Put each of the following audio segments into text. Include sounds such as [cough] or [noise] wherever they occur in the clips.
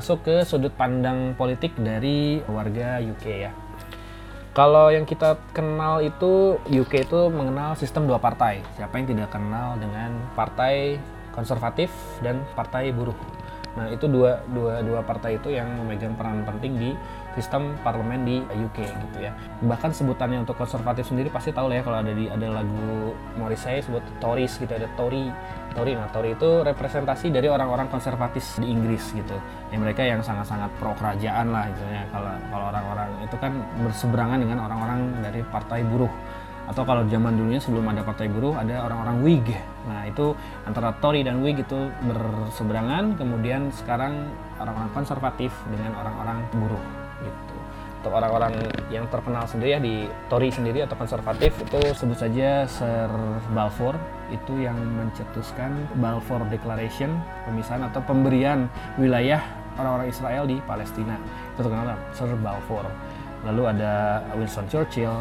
Masuk ke sudut pandang politik dari warga UK ya. Kalau yang kita kenal itu UK itu mengenal sistem dua partai. Siapa yang tidak kenal dengan partai konservatif dan partai buruh. Nah itu dua dua dua partai itu yang memegang peran penting di sistem parlemen di UK gitu ya. Bahkan sebutannya untuk konservatif sendiri pasti tahu lah ya kalau ada di ada lagu Morrissey sebut Tories gitu ada Tory Tory nah Tory itu representasi dari orang-orang konservatif di Inggris gitu. Ya mereka yang sangat-sangat pro kerajaan lah gitu ya. Kalau kalau orang-orang itu kan berseberangan dengan orang-orang dari partai buruh atau kalau zaman dulunya sebelum ada partai buruh ada orang-orang Whig. Nah itu antara Tory dan Whig itu berseberangan, kemudian sekarang orang-orang konservatif dengan orang-orang buruh gitu. Untuk orang-orang yang terkenal sendiri ya di Tory sendiri atau konservatif itu sebut saja Sir Balfour. Itu yang mencetuskan Balfour Declaration pemisahan atau pemberian wilayah orang-orang Israel di Palestina. Itu terkenal Sir Balfour. Lalu ada Winston Churchill,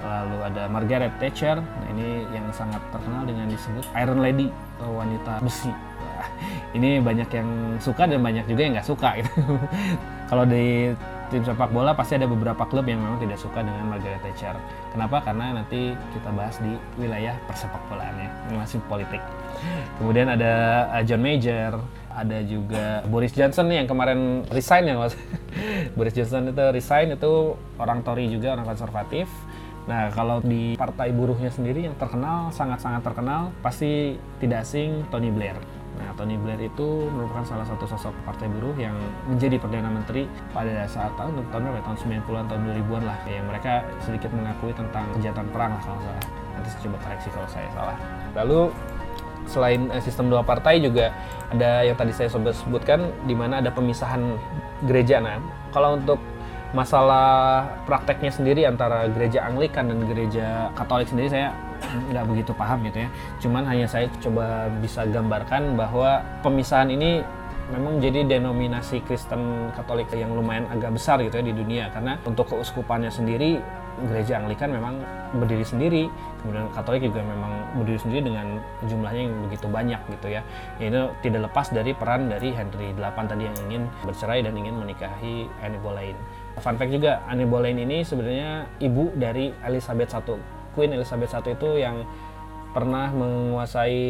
lalu ada Margaret Thatcher. Nah ini yang sangat terkenal dengan disebut Iron Lady atau wanita besi. Ini banyak yang suka dan banyak juga yang nggak suka gitu. [laughs] Kalau di tim sepak bola pasti ada beberapa klub yang memang tidak suka dengan Margaret Thatcher. Kenapa? Karena nanti kita bahas di wilayah persepak bolaannya masih politik. Kemudian ada uh, John Major ada juga Boris Johnson nih yang kemarin resign ya mas. [laughs] Boris Johnson itu resign itu orang Tory juga orang konservatif. Nah, kalau di partai buruhnya sendiri yang terkenal, sangat-sangat terkenal, pasti tidak asing Tony Blair. Nah, Tony Blair itu merupakan salah satu sosok partai buruh yang menjadi Perdana Menteri pada saat tahun, tahun berapa? Tahun 90-an, tahun 2000-an lah. Yang mereka sedikit mengakui tentang kejahatan perang lah kalau salah. Nanti saya coba koreksi kalau saya salah. Lalu selain eh, sistem dua partai juga ada yang tadi saya sebutkan di mana ada pemisahan gereja. Nah, kalau untuk masalah prakteknya sendiri antara gereja Anglikan dan gereja Katolik sendiri saya nggak begitu paham gitu ya. Cuman hanya saya coba bisa gambarkan bahwa pemisahan ini memang jadi denominasi Kristen Katolik yang lumayan agak besar gitu ya di dunia karena untuk keuskupannya sendiri gereja Anglikan memang berdiri sendiri kemudian Katolik juga memang berdiri sendiri dengan jumlahnya yang begitu banyak gitu ya. itu tidak lepas dari peran dari Henry VIII tadi yang ingin bercerai dan ingin menikahi Anne Boleyn Fun fact juga, Anne Boleyn ini sebenarnya ibu dari Elizabeth I. Queen Elizabeth I itu yang pernah menguasai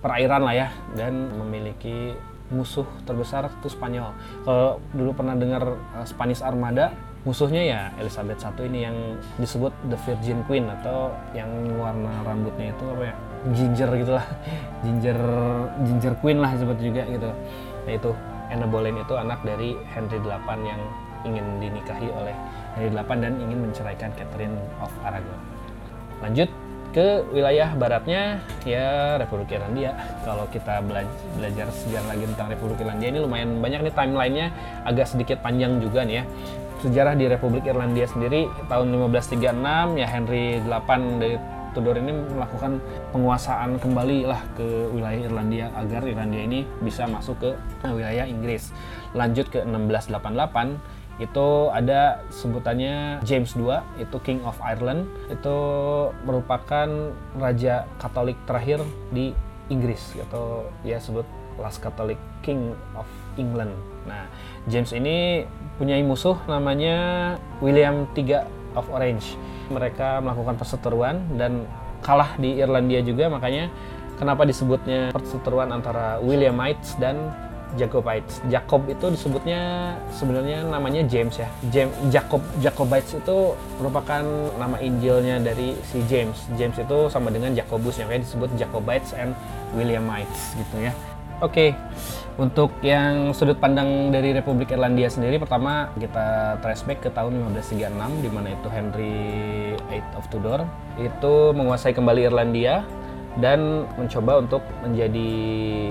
perairan lah ya dan memiliki musuh terbesar itu Spanyol. Kalau dulu pernah dengar uh, Spanish Armada, musuhnya ya Elizabeth I ini yang disebut the Virgin Queen atau yang warna rambutnya itu apa ya ginger gitulah, [laughs] ginger ginger queen lah disebut juga gitu. Nah itu Anne Boleyn itu anak dari Henry VIII yang ingin dinikahi oleh Henry VIII dan ingin menceraikan Catherine of Aragon. Lanjut ke wilayah baratnya ya Republik Irlandia. Kalau kita belajar, belajar sejarah lagi tentang Republik Irlandia ini lumayan banyak nih timelinenya agak sedikit panjang juga nih ya. Sejarah di Republik Irlandia sendiri tahun 1536 ya Henry VIII dari Tudor ini melakukan penguasaan kembali lah ke wilayah Irlandia agar Irlandia ini bisa masuk ke wilayah Inggris. Lanjut ke 1688 itu ada sebutannya James II itu King of Ireland itu merupakan raja Katolik terakhir di Inggris atau ya sebut Last Catholic King of England. Nah, James ini punya musuh namanya William III of Orange. Mereka melakukan perseteruan dan kalah di Irlandia juga makanya kenapa disebutnya perseteruan antara Williamites dan Jacobites. Jacob itu disebutnya sebenarnya namanya James ya. James Jacob Jacobites itu merupakan nama Injilnya dari si James. James itu sama dengan Jacobus yang kayak disebut Jacobites and Williamites gitu ya. Oke, okay. untuk yang sudut pandang dari Republik Irlandia sendiri, pertama kita trace back ke tahun 1536, di mana itu Henry VIII of Tudor itu menguasai kembali Irlandia dan mencoba untuk menjadi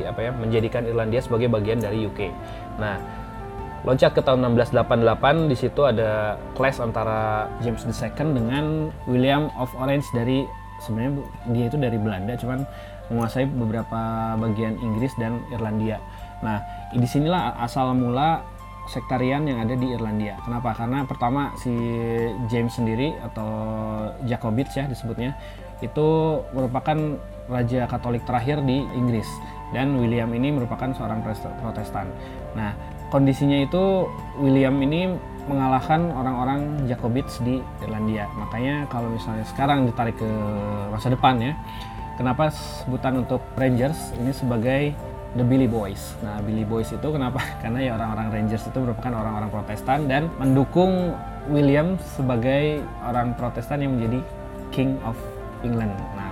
apa ya menjadikan Irlandia sebagai bagian dari UK. Nah, loncat ke tahun 1688 di situ ada clash antara James II dengan William of Orange dari sebenarnya dia itu dari Belanda cuman menguasai beberapa bagian Inggris dan Irlandia. Nah, di sinilah asal mula sektarian yang ada di Irlandia. Kenapa? Karena pertama si James sendiri atau Jacobites ya disebutnya itu merupakan raja Katolik terakhir di Inggris dan William ini merupakan seorang Protestan. Nah, kondisinya itu William ini mengalahkan orang-orang Jacobits di Irlandia. Makanya kalau misalnya sekarang ditarik ke masa depan ya, kenapa sebutan untuk Rangers ini sebagai The Billy Boys. Nah, Billy Boys itu kenapa? [laughs] Karena ya orang-orang Rangers itu merupakan orang-orang Protestan dan mendukung William sebagai orang Protestan yang menjadi King of England. Nah,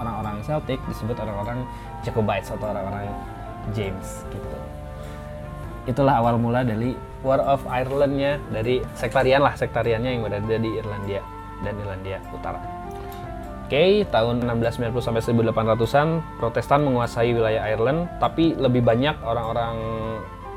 orang-orang Celtic disebut orang-orang Jacobites atau orang-orang James gitu. Itulah awal mula dari War of Ireland-nya dari sektarian lah, sektariannya yang berada di Irlandia dan Irlandia Utara. Oke, tahun 1690 sampai 1800-an Protestan menguasai wilayah Ireland, tapi lebih banyak orang-orang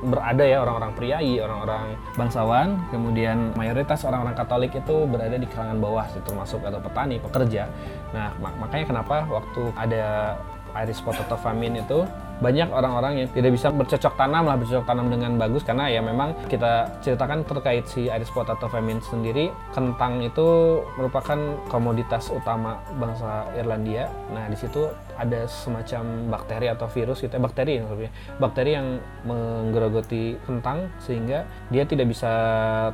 berada ya orang-orang priai, orang-orang bangsawan, kemudian mayoritas orang-orang Katolik itu berada di kalangan bawah, termasuk atau petani, pekerja. Nah, mak makanya kenapa waktu ada Irish potato famine itu banyak orang-orang yang tidak bisa bercocok tanam lah bercocok tanam dengan bagus karena ya memang kita ceritakan terkait si Irish potato famine sendiri kentang itu merupakan komoditas utama bangsa Irlandia. Nah di situ ada semacam bakteri atau virus gitu ya bakteri maksudnya bakteri yang menggerogoti kentang sehingga dia tidak bisa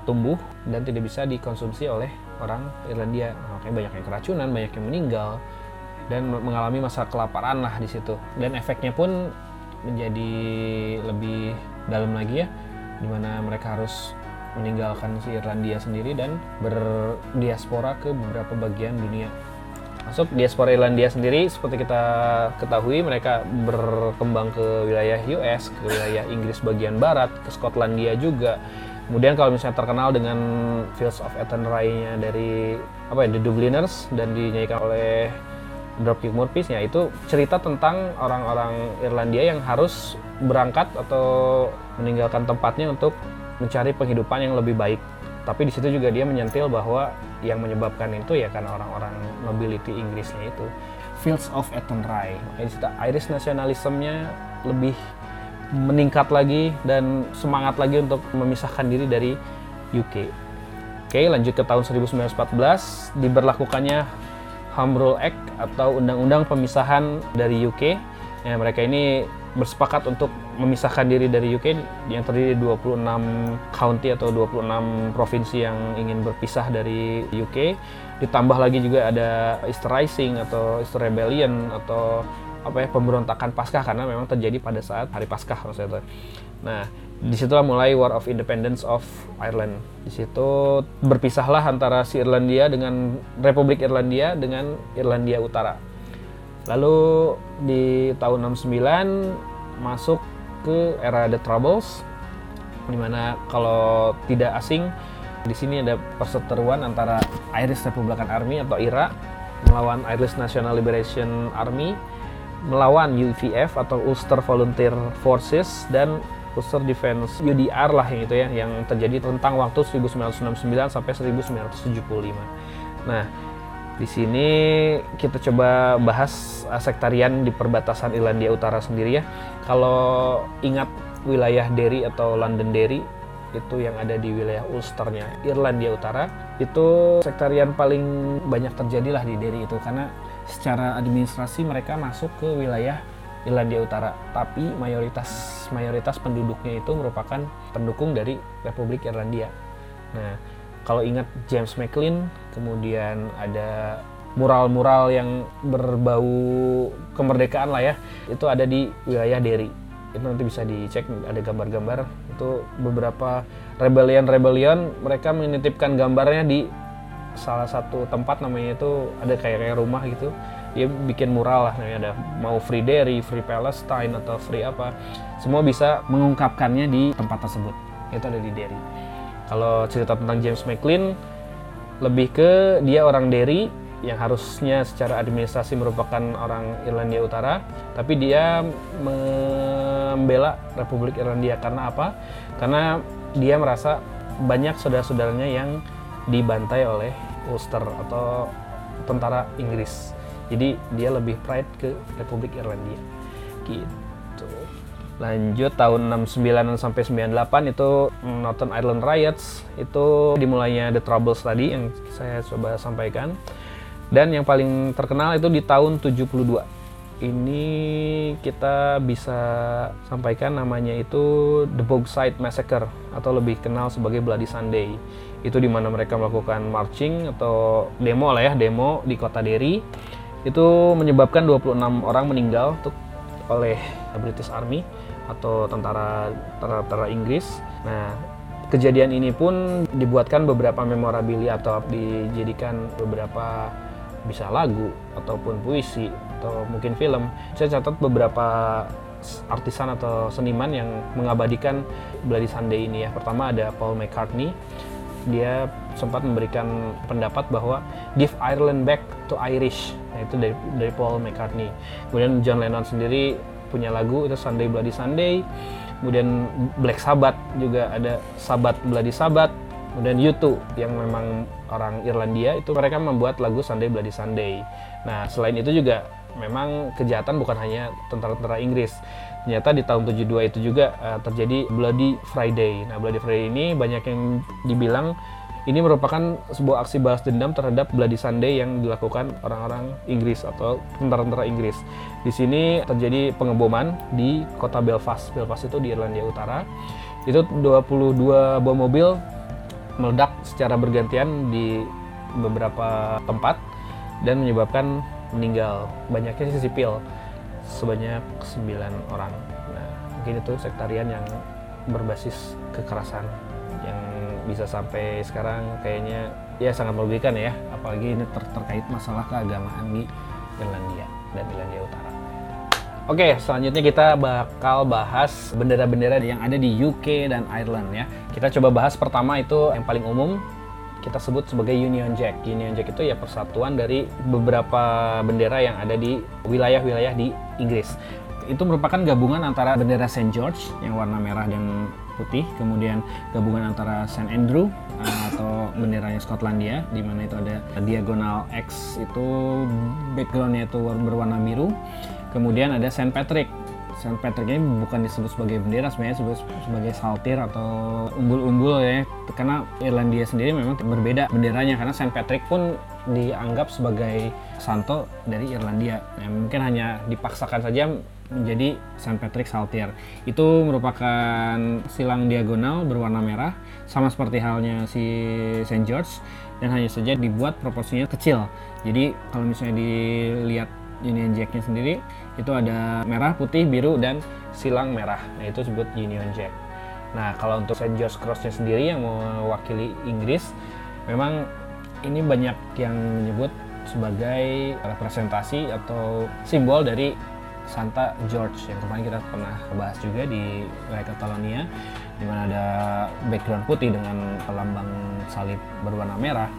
tumbuh dan tidak bisa dikonsumsi oleh orang Irlandia. Nah, makanya banyak yang keracunan, banyak yang meninggal dan mengalami masa kelaparan lah di situ. Dan efeknya pun menjadi lebih dalam lagi ya di mana mereka harus meninggalkan si Irlandia sendiri dan berdiaspora ke beberapa bagian dunia. Masuk diaspora Irlandia sendiri seperti kita ketahui mereka berkembang ke wilayah US ke wilayah Inggris bagian barat ke Skotlandia juga. Kemudian kalau misalnya terkenal dengan Fields of Athenry-nya dari apa ya The Dubliners dan dinyanyikan oleh Dropkick Murphys ya itu cerita tentang orang-orang Irlandia yang harus berangkat atau meninggalkan tempatnya untuk mencari penghidupan yang lebih baik. Tapi di situ juga dia menyentil bahwa yang menyebabkan itu ya kan orang-orang nobility Inggrisnya itu. Fields of Athenry. Makanya Irish nasionalismenya lebih meningkat lagi dan semangat lagi untuk memisahkan diri dari UK. Oke, lanjut ke tahun 1914 diberlakukannya Home Rule Act atau undang-undang pemisahan dari UK. Ya, mereka ini bersepakat untuk memisahkan diri dari UK yang terdiri dari 26 county atau 26 provinsi yang ingin berpisah dari UK. Ditambah lagi juga ada Easter Rising atau Easter Rebellion atau apa ya pemberontakan Paskah karena memang terjadi pada saat hari Paskah maksudnya. Nah, di situlah mulai War of Independence of Ireland. Di situ berpisahlah antara si Irlandia dengan Republik Irlandia dengan Irlandia Utara. Lalu di tahun 69 masuk ke era The Troubles, di mana kalau tidak asing di sini ada perseteruan antara Irish Republican Army atau IRA melawan Irish National Liberation Army melawan UVF atau Ulster Volunteer Forces dan Ulster Defense UDR lah yang itu ya yang terjadi tentang waktu 1969 sampai 1975. Nah, di sini kita coba bahas sektarian di perbatasan Irlandia Utara sendiri ya. Kalau ingat wilayah Derry atau London Derry itu yang ada di wilayah Ulsternya Irlandia Utara itu sektarian paling banyak terjadi lah di Derry itu karena secara administrasi mereka masuk ke wilayah Irlandia Utara, tapi mayoritas mayoritas penduduknya itu merupakan pendukung dari Republik Irlandia. Nah, kalau ingat James McLean, kemudian ada mural-mural yang berbau kemerdekaan lah ya, itu ada di wilayah Derry. Itu nanti bisa dicek, ada gambar-gambar. Itu beberapa rebellion-rebellion mereka menitipkan gambarnya di salah satu tempat namanya itu ada kayak kayak rumah gitu dia bikin mural lah namanya ada mau free dairy, free Palestine atau free apa semua bisa mengungkapkannya di tempat tersebut itu ada di Derry kalau cerita tentang James McLean lebih ke dia orang Derry yang harusnya secara administrasi merupakan orang Irlandia Utara tapi dia membela Republik Irlandia karena apa? karena dia merasa banyak saudara-saudaranya yang dibantai oleh Ulster atau tentara Inggris. Jadi dia lebih pride ke Republik Irlandia. Gitu. Lanjut tahun 69 sampai 98 itu Northern Ireland Riots itu dimulainya The Troubles tadi yang saya coba sampaikan. Dan yang paling terkenal itu di tahun 72. ini kita bisa sampaikan namanya itu The Bogside Massacre atau lebih kenal sebagai Bloody Sunday. Itu di mana mereka melakukan marching atau demo lah ya, demo di kota Derry. Itu menyebabkan 26 orang meninggal tuh oleh British Army atau tentara tentara Inggris. Nah, kejadian ini pun dibuatkan beberapa memorabilia atau dijadikan beberapa bisa lagu ataupun puisi atau mungkin film. Saya catat beberapa artisan atau seniman yang mengabadikan Bloody Sunday ini ya. Pertama ada Paul McCartney. Dia sempat memberikan pendapat bahwa give Ireland back to Irish. Nah, itu dari dari Paul McCartney. Kemudian John Lennon sendiri punya lagu itu Sunday Bloody Sunday. Kemudian Black Sabbath juga ada Sabbath Bloody Sabbath. Kemudian U2 yang memang orang Irlandia itu mereka membuat lagu Sunday Bloody Sunday. Nah, selain itu juga memang kejahatan bukan hanya tentara-tentara Inggris. Ternyata di tahun 72 itu juga uh, terjadi Bloody Friday. Nah, Bloody Friday ini banyak yang dibilang ini merupakan sebuah aksi balas dendam terhadap Bloody Sunday yang dilakukan orang-orang Inggris atau tentara-tentara Inggris. Di sini terjadi pengeboman di kota Belfast. Belfast itu di Irlandia Utara. Itu 22 bom mobil meledak secara bergantian di beberapa tempat dan menyebabkan meninggal banyaknya sih sipil sebanyak 9 orang nah mungkin itu sektarian yang berbasis kekerasan yang bisa sampai sekarang kayaknya ya sangat merugikan ya apalagi ini ter terkait masalah keagamaan di Irlandia dan Irlandia Utara Oke, selanjutnya kita bakal bahas bendera-bendera yang ada di UK dan Ireland ya. Kita coba bahas pertama itu yang paling umum kita sebut sebagai Union Jack. Union Jack itu ya persatuan dari beberapa bendera yang ada di wilayah-wilayah di Inggris. Itu merupakan gabungan antara bendera St. George yang warna merah dan putih, kemudian gabungan antara St. Andrew uh, atau benderanya Skotlandia, di mana itu ada diagonal X itu backgroundnya itu berwarna biru, kemudian ada St. Patrick St. Patrick ini bukan disebut sebagai bendera sebenarnya disebut sebagai saltir atau umbul-umbul ya karena Irlandia sendiri memang berbeda benderanya karena St. Patrick pun dianggap sebagai santo dari Irlandia nah, mungkin hanya dipaksakan saja menjadi St. Patrick Saltir itu merupakan silang diagonal berwarna merah sama seperti halnya si St. George dan hanya saja dibuat proporsinya kecil jadi kalau misalnya dilihat Union Jack-nya sendiri itu ada merah, putih, biru, dan silang merah. Nah itu disebut Union Jack. Nah kalau untuk St. George Cross-nya sendiri yang mewakili Inggris, memang ini banyak yang menyebut sebagai representasi atau simbol dari Santa George yang kemarin kita pernah bahas juga di wilayah Catalonia di mana ada background putih dengan lambang salib berwarna merah.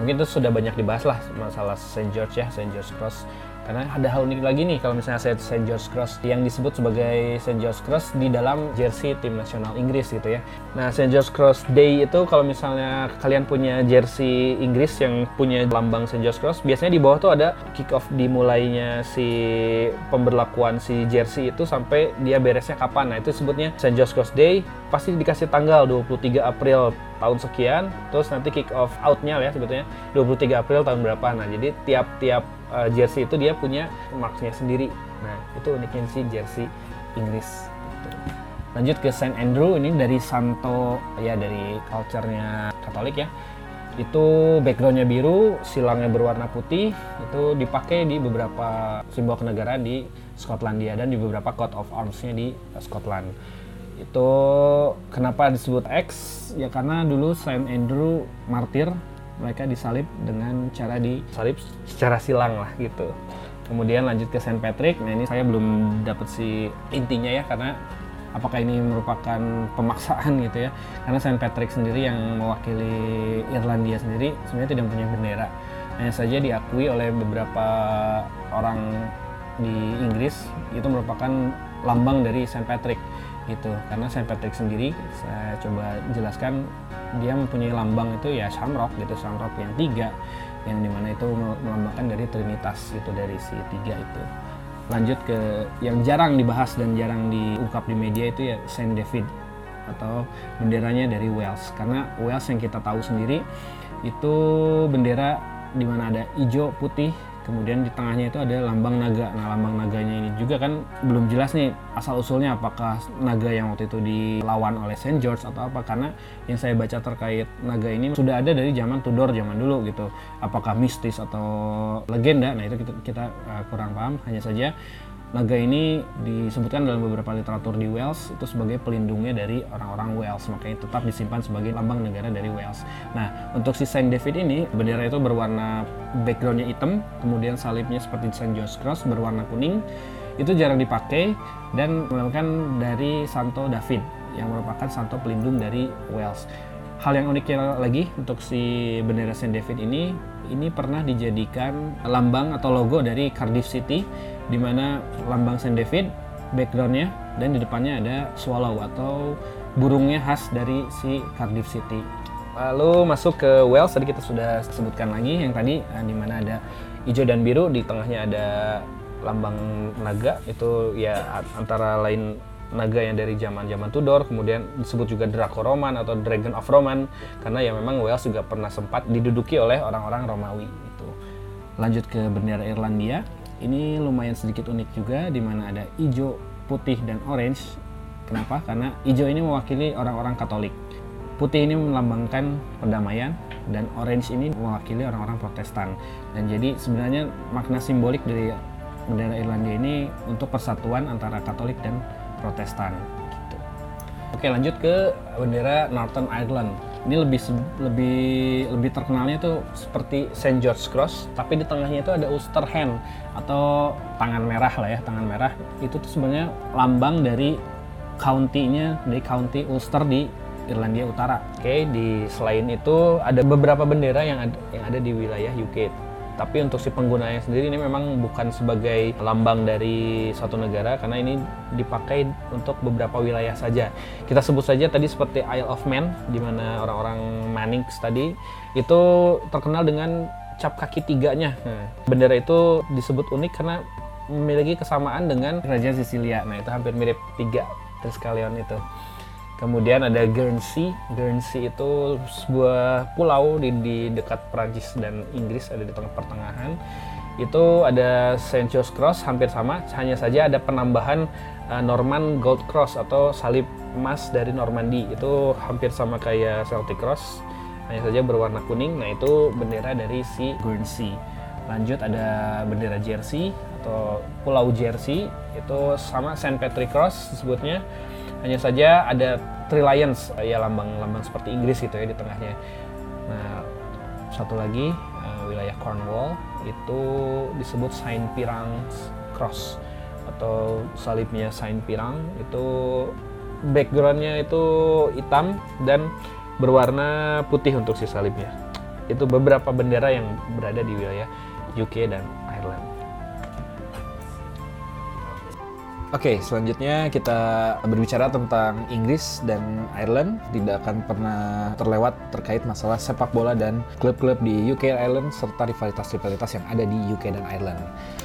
Mungkin itu sudah banyak dibahas lah masalah St. George ya, St. George Cross karena ada hal unik lagi nih kalau misalnya saya St. George Cross yang disebut sebagai St. George Cross di dalam jersey tim nasional Inggris gitu ya. Nah, St. George Cross Day itu kalau misalnya kalian punya jersey Inggris yang punya lambang St. George Cross, biasanya di bawah tuh ada kick off dimulainya si pemberlakuan si jersey itu sampai dia beresnya kapan. Nah, itu sebutnya St. George Cross Day. Pasti dikasih tanggal 23 April tahun sekian, terus nanti kick off outnya ya sebetulnya 23 April tahun berapa. Nah, jadi tiap-tiap uh, jersey itu dia punya marksnya sendiri. Nah, itu uniknya sih jersey Inggris. Lanjut ke Saint Andrew ini dari Santo ya dari culture-nya Katolik ya. Itu backgroundnya biru, silangnya berwarna putih, itu dipakai di beberapa simbol kenegaraan di Skotlandia dan di beberapa coat of arms-nya di Scotland. Itu kenapa disebut X? Ya karena dulu Saint Andrew martir mereka disalib dengan cara disalib secara silang lah gitu. Kemudian lanjut ke Saint Patrick. Nah ini saya belum dapat si intinya ya karena apakah ini merupakan pemaksaan gitu ya? Karena Saint Patrick sendiri yang mewakili Irlandia sendiri sebenarnya tidak punya bendera. Hanya saja diakui oleh beberapa orang di Inggris itu merupakan lambang dari Saint Patrick gitu. Karena Saint Patrick sendiri saya coba jelaskan dia mempunyai lambang itu ya shamrock gitu shamrock yang tiga yang di mana itu melambangkan dari trinitas itu dari si tiga itu. Lanjut ke yang jarang dibahas dan jarang diungkap di media itu ya Saint David atau benderanya dari Wales. Karena Wales yang kita tahu sendiri itu bendera di mana ada hijau putih kemudian di tengahnya itu ada lambang naga. Nah, lambang naganya ini juga kan belum jelas nih asal usulnya apakah naga yang waktu itu dilawan oleh Saint George atau apa karena yang saya baca terkait naga ini sudah ada dari zaman Tudor zaman dulu gitu. Apakah mistis atau legenda? Nah, itu kita, kita uh, kurang paham. Hanya saja Naga ini disebutkan dalam beberapa literatur di Wales itu sebagai pelindungnya dari orang-orang Wales, makanya tetap disimpan sebagai lambang negara dari Wales. Nah, untuk si Saint David ini, bendera itu berwarna backgroundnya hitam, kemudian salibnya seperti Saint George Cross berwarna kuning, itu jarang dipakai dan melakukan dari Santo David yang merupakan santo pelindung dari Wales. Hal yang uniknya lagi untuk si bendera Saint David ini, ini pernah dijadikan lambang atau logo dari Cardiff City di mana lambang Saint David backgroundnya dan di depannya ada swallow atau burungnya khas dari si Cardiff City. Lalu masuk ke Wales tadi kita sudah sebutkan lagi yang tadi eh, di mana ada hijau dan biru di tengahnya ada lambang naga itu ya antara lain naga yang dari zaman-zaman Tudor, kemudian disebut juga Draco Roman atau Dragon of Roman karena ya memang Wales juga pernah sempat diduduki oleh orang-orang Romawi itu. Lanjut ke bendera Irlandia ini lumayan sedikit unik juga di mana ada hijau, putih dan orange. Kenapa? Karena hijau ini mewakili orang-orang Katolik. Putih ini melambangkan perdamaian dan orange ini mewakili orang-orang Protestan. Dan jadi sebenarnya makna simbolik dari bendera Irlandia ini untuk persatuan antara Katolik dan Protestan. Gitu. Oke, lanjut ke bendera Northern Ireland ini lebih lebih lebih terkenalnya itu seperti Saint George Cross tapi di tengahnya itu ada Ulster Hand atau tangan merah lah ya tangan merah itu tuh sebenarnya lambang dari county-nya dari county Ulster di Irlandia Utara. Oke, di selain itu ada beberapa bendera yang ada yang ada di wilayah UK tapi untuk si penggunanya sendiri ini memang bukan sebagai lambang dari suatu negara karena ini dipakai untuk beberapa wilayah saja. Kita sebut saja tadi seperti Isle of Man di mana orang-orang Manix tadi itu terkenal dengan cap kaki tiganya. Nah, bendera itu disebut unik karena memiliki kesamaan dengan Kerajaan Sisilia. Nah, itu hampir mirip tiga Triskelion itu. Kemudian ada Guernsey. Guernsey itu sebuah pulau di, di dekat Prancis dan Inggris, ada di tengah pertengahan. Itu ada Saint George Cross, hampir sama, hanya saja ada penambahan uh, Norman Gold Cross atau salib emas dari Normandy. Itu hampir sama kayak Celtic Cross, hanya saja berwarna kuning. Nah itu bendera dari si Guernsey. Lanjut ada bendera Jersey atau Pulau Jersey, itu sama Saint Patrick Cross disebutnya hanya saja ada Three Lions, ya lambang-lambang seperti Inggris gitu ya di tengahnya. Nah, satu lagi uh, wilayah Cornwall itu disebut Saint Pirang Cross atau salibnya Saint Pirang itu backgroundnya itu hitam dan berwarna putih untuk si salibnya. Itu beberapa bendera yang berada di wilayah UK dan Oke, okay, selanjutnya kita berbicara tentang Inggris dan Ireland. Tidak akan pernah terlewat terkait masalah sepak bola dan klub-klub di UK dan Ireland serta rivalitas-rivalitas yang ada di UK dan Ireland.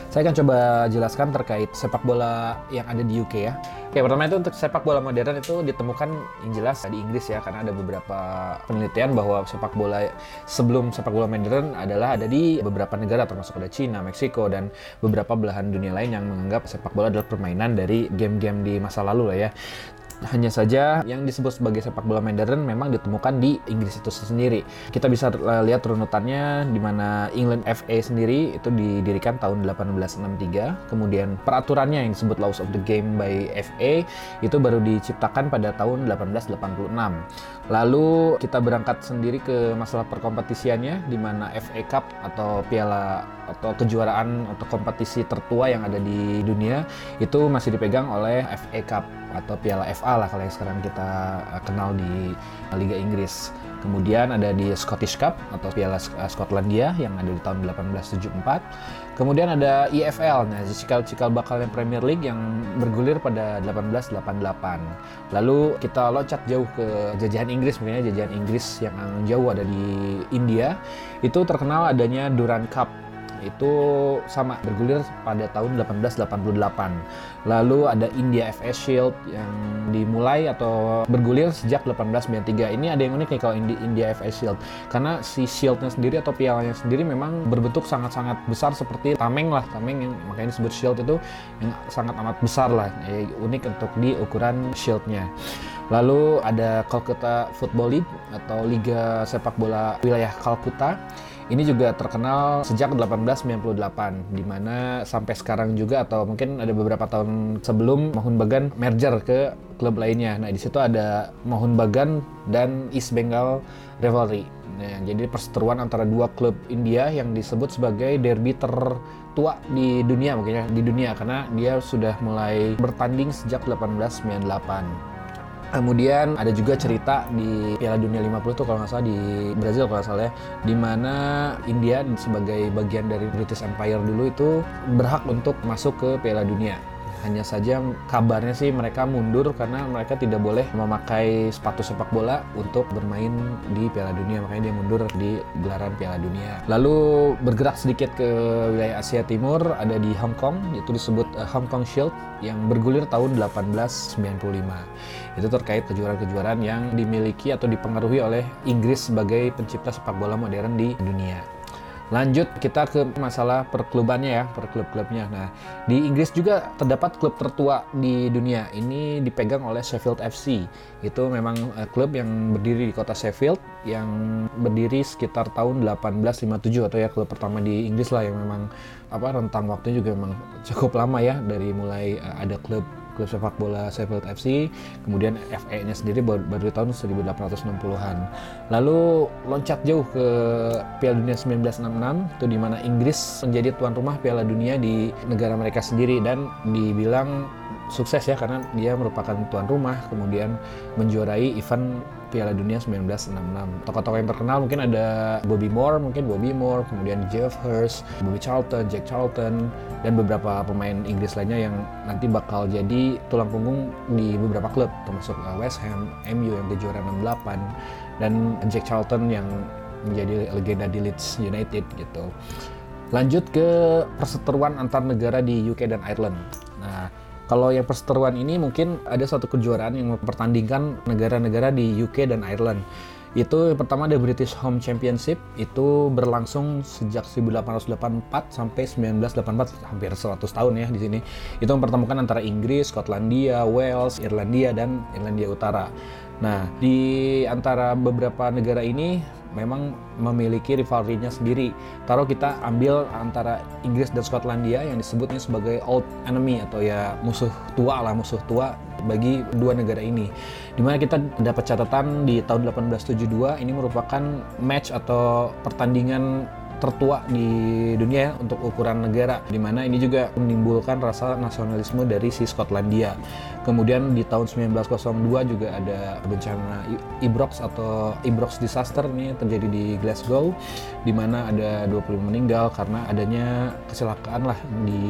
Saya akan coba jelaskan terkait sepak bola yang ada di UK ya. Oke, pertama itu untuk sepak bola modern itu ditemukan yang jelas di Inggris ya, karena ada beberapa penelitian bahwa sepak bola sebelum sepak bola modern adalah ada di beberapa negara termasuk ada Cina, Meksiko dan beberapa belahan dunia lain yang menganggap sepak bola adalah permainan dari game-game di masa lalu lah ya. Hanya saja yang disebut sebagai sepak bola modern memang ditemukan di Inggris itu sendiri. Kita bisa lihat runutannya di mana England FA sendiri itu didirikan tahun 1863. Kemudian peraturannya yang disebut Laws of the Game by FA itu baru diciptakan pada tahun 1886. Lalu kita berangkat sendiri ke masalah perkompetisiannya di mana FA Cup atau piala atau kejuaraan atau kompetisi tertua yang ada di dunia itu masih dipegang oleh FA Cup atau piala FA lah kalau yang sekarang kita eh, kenal di Liga Inggris. Kemudian ada di Scottish Cup atau Piala eh, Skotlandia yang ada di tahun 1874. Kemudian ada EFL, nah cikal-cikal bakalnya Premier League yang bergulir pada 1888. Lalu kita loncat jauh ke jajahan Inggris, mungkin jajahan Inggris yang jauh ada di India. Itu terkenal adanya Durand Cup itu sama bergulir pada tahun 1888. Lalu ada India FA Shield yang dimulai atau bergulir sejak 1893. Ini ada yang unik nih kalau India FA Shield karena si shieldnya sendiri atau pialanya sendiri memang berbentuk sangat-sangat besar seperti tameng lah, tameng yang makanya disebut shield itu yang sangat amat besar lah, ya, unik untuk di ukuran shieldnya. Lalu ada Calcutta Football League atau Liga Sepak Bola Wilayah Calcutta. Ini juga terkenal sejak 1898, di mana sampai sekarang juga atau mungkin ada beberapa tahun sebelum Mohun Bagan merger ke klub lainnya. Nah, di situ ada Mohun Bagan dan East Bengal Rivalry. Nah, jadi perseteruan antara dua klub India yang disebut sebagai derby tertua di dunia mungkin ya, di dunia karena dia sudah mulai bertanding sejak 1898. Kemudian ada juga cerita di Piala Dunia 50 tuh kalau nggak salah di Brazil kalau nggak salah ya, di mana India sebagai bagian dari British Empire dulu itu berhak untuk masuk ke Piala Dunia. Hanya saja kabarnya sih mereka mundur karena mereka tidak boleh memakai sepatu sepak bola untuk bermain di Piala Dunia. Makanya dia mundur di gelaran Piala Dunia. Lalu bergerak sedikit ke wilayah Asia Timur, ada di Hong Kong, itu disebut uh, Hong Kong Shield yang bergulir tahun 1895. Itu terkait kejuaraan-kejuaraan yang dimiliki atau dipengaruhi oleh Inggris sebagai pencipta sepak bola modern di dunia. Lanjut kita ke masalah perklubannya ya, per klub-klubnya. Nah, di Inggris juga terdapat klub tertua di dunia. Ini dipegang oleh Sheffield FC. Itu memang uh, klub yang berdiri di kota Sheffield yang berdiri sekitar tahun 1857 atau ya klub pertama di Inggris lah yang memang apa rentang waktunya juga memang cukup lama ya dari mulai uh, ada klub klub sepak bola Sheffield FC, kemudian FA-nya sendiri baru, baru di tahun 1860-an. Lalu loncat jauh ke Piala Dunia 1966, itu di mana Inggris menjadi tuan rumah Piala Dunia di negara mereka sendiri dan dibilang sukses ya karena dia merupakan tuan rumah kemudian menjuarai event Piala Dunia 1966. Tokoh-tokoh yang terkenal mungkin ada Bobby Moore, mungkin Bobby Moore, kemudian Jeff Hurst, Bobby Charlton, Jack Charlton, dan beberapa pemain Inggris lainnya yang nanti bakal jadi tulang punggung di beberapa klub, termasuk uh, West Ham, MU yang kejuaraan 68, dan Jack Charlton yang menjadi legenda di Leeds United gitu. Lanjut ke perseteruan antar negara di UK dan Ireland. Nah, kalau yang perseteruan ini mungkin ada suatu kejuaraan yang mempertandingkan negara-negara di UK dan Ireland. Itu yang pertama ada British Home Championship, itu berlangsung sejak 1884 sampai 1984, hampir 100 tahun ya di sini. Itu mempertemukan antara Inggris, Skotlandia, Wales, Irlandia, dan Irlandia Utara. Nah, di antara beberapa negara ini memang memiliki rivalry-nya sendiri. Kalau kita ambil antara Inggris dan Skotlandia yang disebutnya sebagai old enemy atau ya musuh tua lah, musuh tua bagi dua negara ini. Di mana kita dapat catatan di tahun 1872 ini merupakan match atau pertandingan tertua di dunia ya, untuk ukuran negara di mana ini juga menimbulkan rasa nasionalisme dari si Skotlandia. Kemudian di tahun 1902 juga ada bencana Ibrox atau Ibrox disaster ini terjadi di Glasgow di mana ada 20 meninggal karena adanya kecelakaan lah di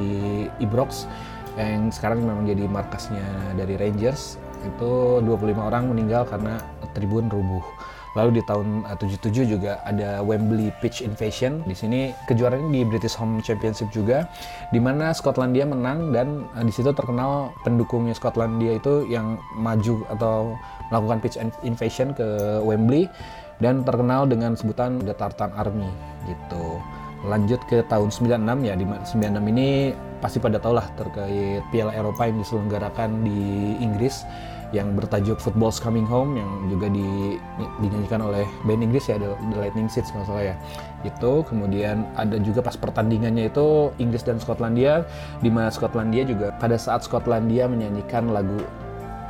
Ibrox yang sekarang memang jadi markasnya dari Rangers itu 25 orang meninggal karena tribun rubuh. Lalu di tahun 77 eh, juga ada Wembley Pitch Invasion. Di sini kejuaraan di British Home Championship juga, di mana Skotlandia menang dan uh, di situ terkenal pendukungnya Skotlandia itu yang maju atau melakukan pitch invasion ke Wembley dan terkenal dengan sebutan The Tartan Army gitu. Lanjut ke tahun 96 ya di 96 ini pasti pada tahu lah terkait Piala Eropa yang diselenggarakan di Inggris yang bertajuk Football's Coming Home yang juga di, dinyanyikan oleh band Inggris ya The, The Lightning Seeds kalau salah ya. Itu kemudian ada juga pas pertandingannya itu Inggris dan Skotlandia di mana Skotlandia juga pada saat Skotlandia menyanyikan lagu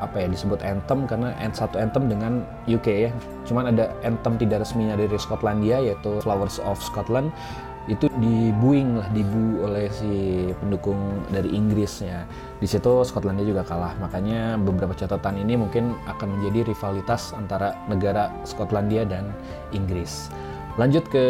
apa ya disebut anthem karena satu anthem dengan UK ya. Cuman ada anthem tidak resminya dari Skotlandia yaitu Flowers of Scotland itu dibuing lah dibu oleh si pendukung dari Inggrisnya. Di situ Skotlandia juga kalah. Makanya beberapa catatan ini mungkin akan menjadi rivalitas antara negara Skotlandia dan Inggris. Lanjut ke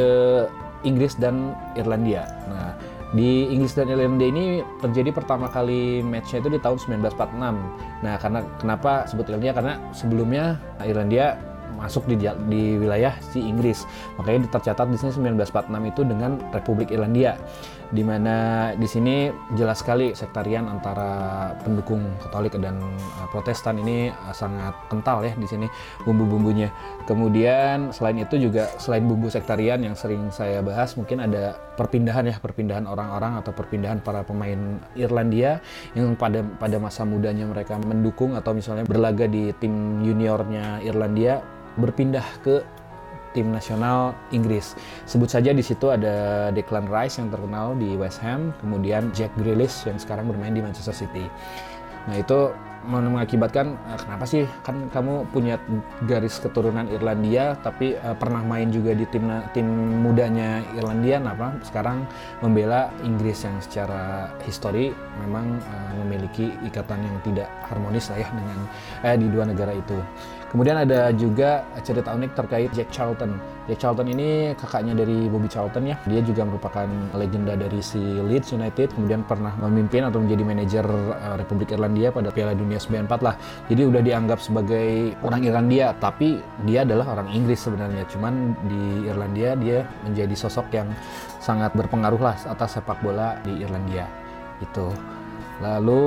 Inggris dan Irlandia. Nah di Inggris dan Irlandia ini terjadi pertama kali matchnya itu di tahun 1946 nah karena kenapa sebut Irlandia? Karena sebelumnya Irlandia masuk di di wilayah si Inggris. Makanya tercatat di sini 1946 itu dengan Republik Irlandia di mana di sini jelas sekali sektarian antara pendukung Katolik dan uh, Protestan ini uh, sangat kental ya di sini bumbu-bumbunya. Kemudian selain itu juga selain bumbu sektarian yang sering saya bahas mungkin ada perpindahan ya perpindahan orang-orang atau perpindahan para pemain Irlandia yang pada pada masa mudanya mereka mendukung atau misalnya berlaga di tim juniornya Irlandia berpindah ke tim nasional Inggris. Sebut saja di situ ada Declan Rice yang terkenal di West Ham, kemudian Jack Grealish yang sekarang bermain di Manchester City. Nah itu mengakibatkan uh, kenapa sih kan kamu punya garis keturunan Irlandia tapi uh, pernah main juga di tim tim mudanya Irlandia apa sekarang membela Inggris yang secara histori memang uh, memiliki ikatan yang tidak harmonis lah ya dengan eh, di dua negara itu. Kemudian ada juga cerita unik terkait Jack Charlton. Jack Charlton ini kakaknya dari Bobby Charlton ya. Dia juga merupakan legenda dari si Leeds United, kemudian pernah memimpin atau menjadi manajer uh, Republik Irlandia pada Piala Dunia 94 lah. Jadi udah dianggap sebagai orang Irlandia, tapi dia adalah orang Inggris sebenarnya. Cuman di Irlandia dia menjadi sosok yang sangat berpengaruh lah atas sepak bola di Irlandia. Itu. Lalu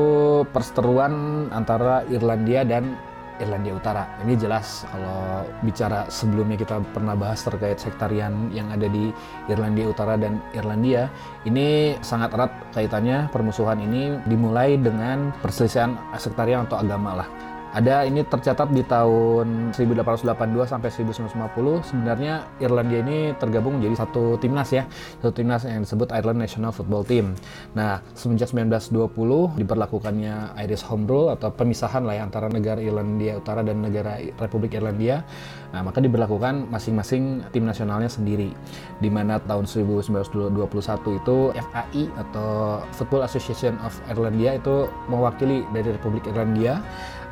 perseteruan antara Irlandia dan Irlandia Utara. Ini jelas kalau bicara sebelumnya kita pernah bahas terkait sektarian yang ada di Irlandia Utara dan Irlandia, ini sangat erat kaitannya permusuhan ini dimulai dengan perselisihan sektarian atau agama lah ada ini tercatat di tahun 1882 sampai 1950 sebenarnya Irlandia ini tergabung menjadi satu timnas ya. Satu timnas yang disebut Ireland National Football Team. Nah semenjak 1920 diberlakukannya Irish Home Rule atau pemisahan lah ya antara negara Irlandia Utara dan negara Republik Irlandia. Nah maka diberlakukan masing-masing tim nasionalnya sendiri. Di mana tahun 1921 itu FAI atau Football Association of Irlandia itu mewakili dari Republik Irlandia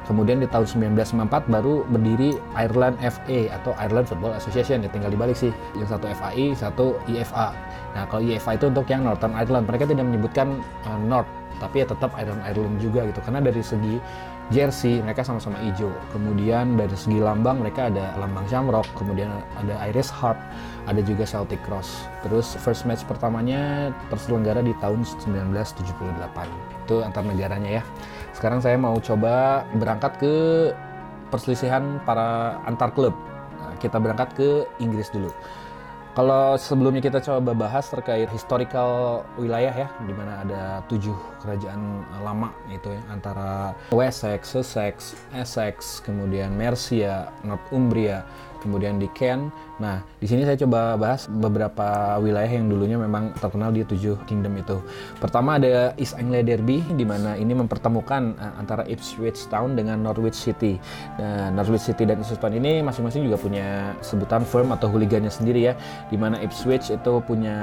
Kemudian di tahun 1994 baru berdiri Ireland FA atau Ireland Football Association ya tinggal dibalik sih. Yang satu FAI, satu IFA. Nah, kalau IFA itu untuk yang Northern Ireland. Mereka tidak menyebutkan uh, North, tapi ya tetap Ireland Ireland juga gitu. Karena dari segi jersey mereka sama-sama hijau. Kemudian dari segi lambang mereka ada lambang Shamrock, kemudian ada Irish Heart, ada juga Celtic Cross. Terus first match pertamanya terselenggara di tahun 1978. Itu antar negaranya ya. Sekarang saya mau coba berangkat ke perselisihan para antar klub. Nah, kita berangkat ke Inggris dulu. Kalau sebelumnya kita coba bahas terkait historical wilayah ya, di mana ada tujuh kerajaan lama itu ya, antara Wessex, Sussex, Essex, kemudian Mercia, Northumbria, kemudian di Kent. Nah, di sini saya coba bahas beberapa wilayah yang dulunya memang terkenal di tujuh kingdom itu. Pertama ada East Anglia Derby, di mana ini mempertemukan uh, antara Ipswich Town dengan Norwich City. Nah, Norwich City dan Ipswich Town ini masing-masing juga punya sebutan firm atau hooligannya sendiri ya, di mana Ipswich itu punya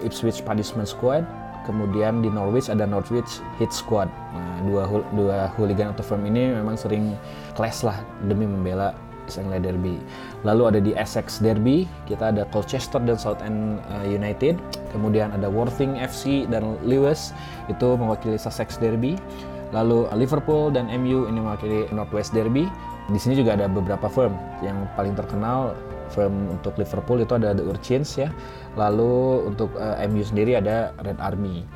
Ipswich Punishment Squad, kemudian di Norwich ada Norwich Hit Squad. Nah, dua dua hooligan atau firm ini memang sering clash lah demi membela East Derby. Lalu ada di Essex Derby, kita ada Colchester dan Southend uh, United. Kemudian ada Worthing FC dan Lewis, itu mewakili Sussex Derby. Lalu Liverpool dan MU ini mewakili Northwest Derby. Di sini juga ada beberapa firm yang paling terkenal firm untuk Liverpool itu ada The Urchins ya. Lalu untuk uh, MU sendiri ada Red Army.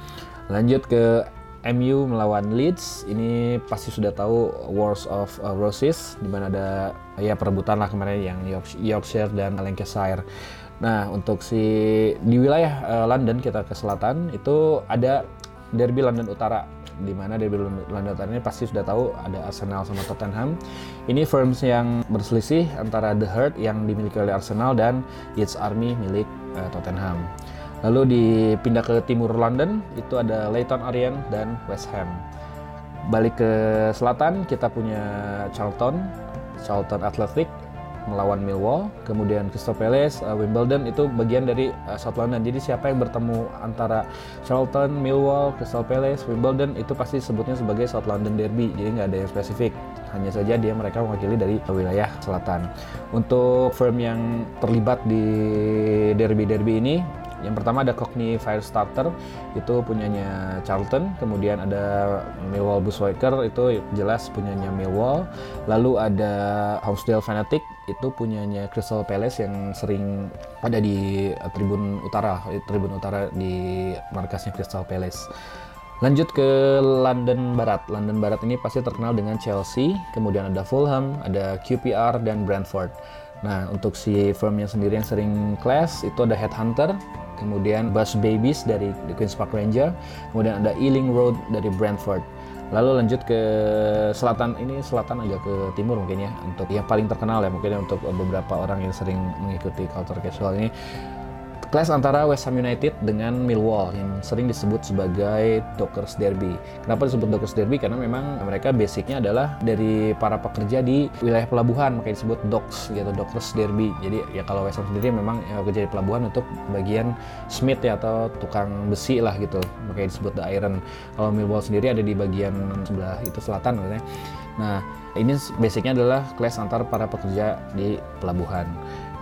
Lanjut ke MU melawan Leeds ini pasti sudah tahu Wars of uh, Roses di mana ada ya perebutan lah kemarin yang Yorkshire dan Lancashire. Nah untuk si di wilayah uh, London kita ke selatan itu ada Derby London Utara di mana Derby London Utara ini pasti sudah tahu ada Arsenal sama Tottenham. Ini firms yang berselisih antara The Herd yang dimiliki oleh Arsenal dan Yates Army milik uh, Tottenham. Lalu dipindah ke timur London, itu ada Leyton Orient dan West Ham. Balik ke selatan, kita punya Charlton, Charlton Athletic melawan Millwall, kemudian Crystal Palace, uh, Wimbledon itu bagian dari uh, South London. Jadi siapa yang bertemu antara Charlton, Millwall, Crystal Palace, Wimbledon itu pasti sebutnya sebagai South London Derby. Jadi nggak ada yang spesifik. Hanya saja dia mereka mewakili dari wilayah selatan. Untuk firm yang terlibat di derby-derby ini yang pertama ada Cockney Firestarter itu punyanya Charlton, kemudian ada Millwall Bushwaker itu jelas punyanya Millwall. Lalu ada Homesdale Fanatic itu punyanya Crystal Palace yang sering ada di tribun utara, tribun utara di markasnya Crystal Palace. Lanjut ke London Barat. London Barat ini pasti terkenal dengan Chelsea, kemudian ada Fulham, ada QPR dan Brentford. Nah, untuk si firmnya sendiri yang sering class itu ada Headhunter, kemudian Bus Babies dari Queen's Park Ranger, kemudian ada Ealing Road dari Brentford. Lalu lanjut ke selatan ini selatan agak ke timur mungkin ya untuk yang paling terkenal ya mungkin untuk beberapa orang yang sering mengikuti culture casual ini Clash antara West Ham United dengan Millwall yang sering disebut sebagai Dockers Derby. Kenapa disebut Dockers Derby? Karena memang mereka basicnya adalah dari para pekerja di wilayah pelabuhan, makanya disebut Docks gitu, Dockers Derby. Jadi ya kalau West Ham sendiri memang ya, kerja di pelabuhan untuk bagian smith ya atau tukang besi lah gitu, makanya disebut The Iron. Kalau Millwall sendiri ada di bagian sebelah itu selatan katanya. Nah, ini basicnya adalah clash antar para pekerja di pelabuhan.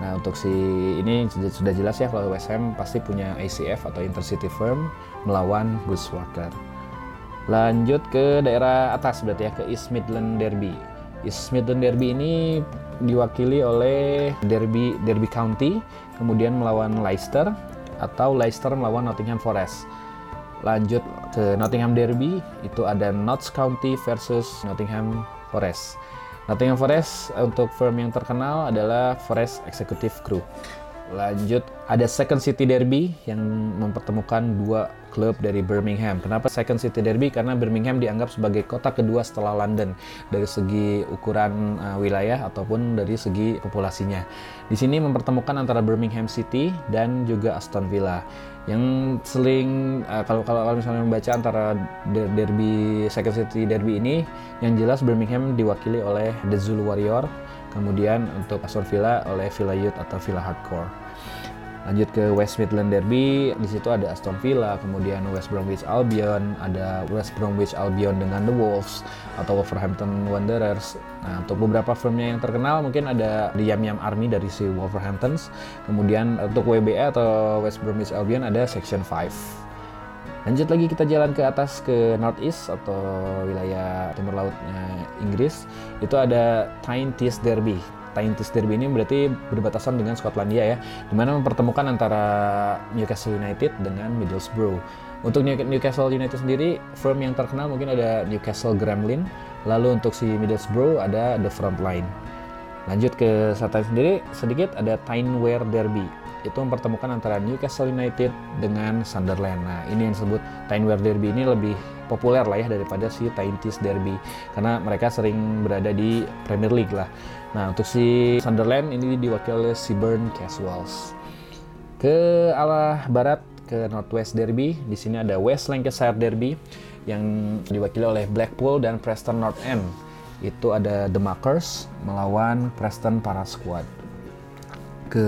Nah untuk si ini sudah jelas ya kalau West Ham pasti punya ACF atau Intercity Firm melawan Bushwalker. Lanjut ke daerah atas berarti ya ke East Midland Derby. East Midland Derby ini diwakili oleh Derby Derby County, kemudian melawan Leicester atau Leicester melawan Nottingham Forest. Lanjut ke Nottingham Derby, itu ada Notts County versus Nottingham Forest. Nottingham Forest untuk firm yang terkenal adalah Forest Executive Group. Lanjut ada Second City Derby yang mempertemukan dua klub dari Birmingham. Kenapa Second City Derby? Karena Birmingham dianggap sebagai kota kedua setelah London dari segi ukuran uh, wilayah ataupun dari segi populasinya. Di sini mempertemukan antara Birmingham City dan juga Aston Villa. Yang seling uh, kalau kalau misalnya membaca antara derby Second City Derby ini, yang jelas Birmingham diwakili oleh The Zulu Warrior Kemudian untuk Aston Villa oleh Villa Youth atau Villa Hardcore. Lanjut ke West Midland Derby, di situ ada Aston Villa, kemudian West Bromwich Albion, ada West Bromwich Albion dengan The Wolves atau Wolverhampton Wanderers. Nah, untuk beberapa firmnya yang terkenal mungkin ada The Yam Yam Army dari si Wolverhamptons. Kemudian untuk WBA atau West Bromwich Albion ada Section 5. Lanjut lagi kita jalan ke atas ke northeast atau wilayah timur lautnya Inggris. Itu ada Tyne Tees Derby. Tyne Tees Derby ini berarti berbatasan dengan Skotlandia ya, di mana mempertemukan antara Newcastle United dengan Middlesbrough. Untuk Newcastle United sendiri, firm yang terkenal mungkin ada Newcastle Gremlin, lalu untuk si Middlesbrough ada The Frontline. Lanjut ke selatan sendiri, sedikit ada Tyne-Wear Derby itu mempertemukan antara Newcastle United dengan Sunderland. Nah, ini yang disebut Tyne-Wear Derby ini lebih populer lah ya daripada si Tyne-Tees Derby karena mereka sering berada di Premier League lah. Nah, untuk si Sunderland ini diwakili oleh Seaburn Casuals. Ke arah barat ke Northwest Derby, di sini ada West Lancashire Derby yang diwakili oleh Blackpool dan Preston North End. Itu ada The Makers melawan Preston Para Squad. Ke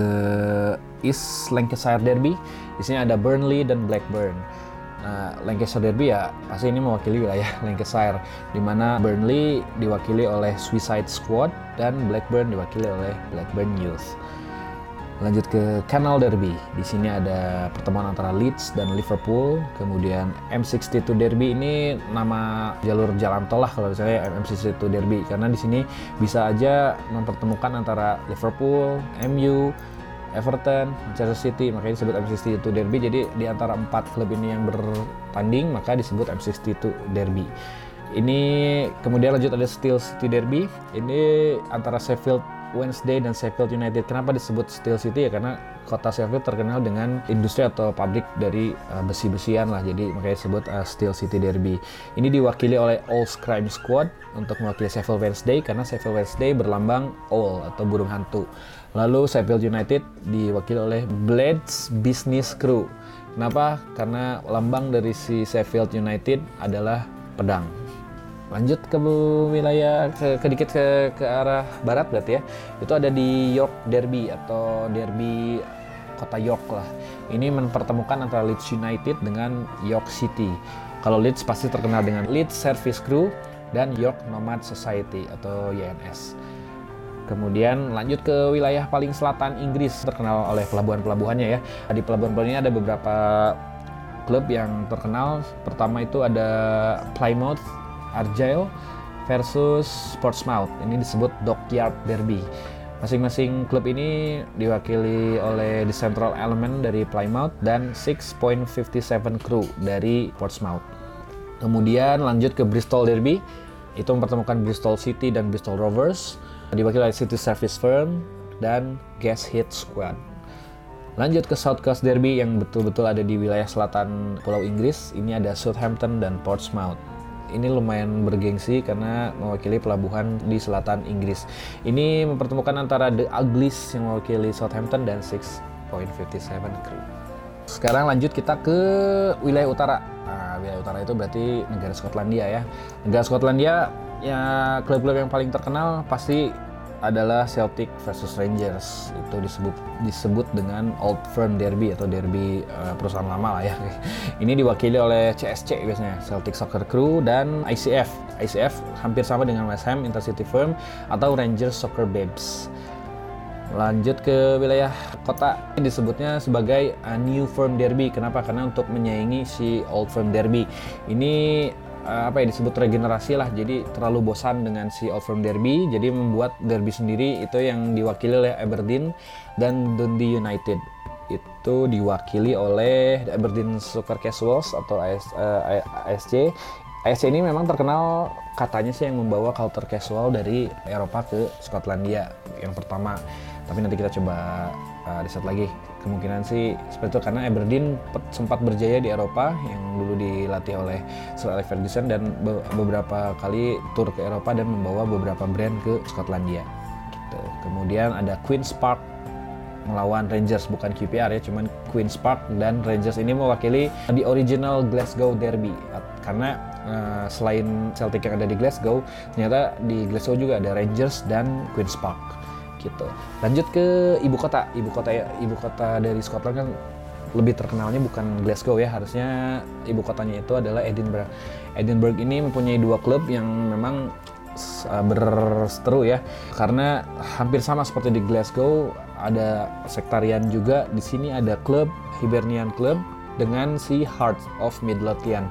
East Lancashire Derby. Di sini ada Burnley dan Blackburn. Nah, Lancashire Derby ya pasti ini mewakili wilayah [laughs] Lancashire, di mana Burnley diwakili oleh Suicide Squad dan Blackburn diwakili oleh Blackburn Youth. Lanjut ke Canal Derby. Di sini ada pertemuan antara Leeds dan Liverpool. Kemudian M62 Derby ini nama jalur jalan tol lah kalau misalnya M62 Derby karena di sini bisa aja mempertemukan antara Liverpool, MU, Everton, Manchester City, makanya disebut M62 Derby. Jadi di antara empat klub ini yang bertanding, maka disebut M62 Derby. Ini kemudian lanjut ada Steel City Derby. Ini antara Sheffield Wednesday dan Sheffield United. Kenapa disebut Steel City ya? Karena kota Sheffield terkenal dengan industri atau pabrik dari uh, besi-besian lah. Jadi makanya disebut uh, Steel City Derby. Ini diwakili oleh Owl Crime Squad untuk mewakili Sheffield Wednesday karena Sheffield Wednesday berlambang owl atau burung hantu. Lalu Sheffield United diwakili oleh Blades Business Crew. Kenapa? Karena lambang dari si Sheffield United adalah pedang. Lanjut ke wilayah ke, ke dikit ke, ke arah barat berarti ya. Itu ada di York Derby atau Derby kota York lah. Ini mempertemukan antara Leeds United dengan York City. Kalau Leeds pasti terkenal dengan Leeds Service Crew dan York Nomad Society atau YNS Kemudian lanjut ke wilayah paling selatan Inggris terkenal oleh pelabuhan-pelabuhannya ya. Di pelabuhan-pelabuhan ini ada beberapa klub yang terkenal. Pertama itu ada Plymouth Argyle versus Portsmouth. Ini disebut Dockyard Derby. Masing-masing klub ini diwakili oleh The Central Element dari Plymouth dan 6.57 Crew dari Portsmouth. Kemudian lanjut ke Bristol Derby, itu mempertemukan Bristol City dan Bristol Rovers, diwakili oleh City Service Firm dan Gas Hit Squad. Lanjut ke South Coast Derby yang betul-betul ada di wilayah selatan Pulau Inggris. Ini ada Southampton dan Portsmouth. Ini lumayan bergengsi karena mewakili pelabuhan di selatan Inggris. Ini mempertemukan antara The Uglies yang mewakili Southampton dan 6.57 Crew. Sekarang lanjut kita ke wilayah utara. Nah, wilayah utara itu berarti negara Skotlandia ya. Negara Skotlandia ya klub-klub yang paling terkenal pasti adalah Celtic versus Rangers itu disebut disebut dengan Old Firm Derby atau derby uh, perusahaan lama lah ya. [laughs] Ini diwakili oleh CSC biasanya Celtic Soccer Crew dan ICF. ICF hampir sama dengan West Ham Intercity Firm atau Rangers Soccer Babes. Lanjut ke wilayah kota disebutnya sebagai uh, New Firm Derby. Kenapa? Karena untuk menyaingi si Old Firm Derby. Ini uh, apa ya disebut regenerasi lah jadi terlalu bosan dengan si Old Firm Derby jadi membuat derby sendiri itu yang diwakili oleh Aberdeen dan Dundee United itu diwakili oleh Aberdeen Soccer Casuals atau AS, uh, ASC ASC ini memang terkenal katanya sih yang membawa culture casual dari Eropa ke Skotlandia yang pertama. Tapi nanti kita coba uh, riset lagi. Kemungkinan sih seperti itu karena Aberdeen sempat berjaya di Eropa yang dulu dilatih oleh Sir Alex Ferguson dan be beberapa kali tur ke Eropa dan membawa beberapa brand ke Skotlandia. Gitu. kemudian ada Queen's Park melawan Rangers bukan QPR ya cuman Queen's Park dan Rangers ini mewakili di original Glasgow Derby. Karena uh, selain Celtic yang ada di Glasgow ternyata di Glasgow juga ada Rangers dan Queen's Park gitu. Lanjut ke ibu kota. Ibu kota ya, ibu kota dari Scotland kan lebih terkenalnya bukan Glasgow ya, harusnya ibu kotanya itu adalah Edinburgh. Edinburgh ini mempunyai dua klub yang memang uh, berseteru ya, karena hampir sama seperti di Glasgow ada sektarian juga. Di sini ada klub Hibernian Club dengan si Heart of Midlothian.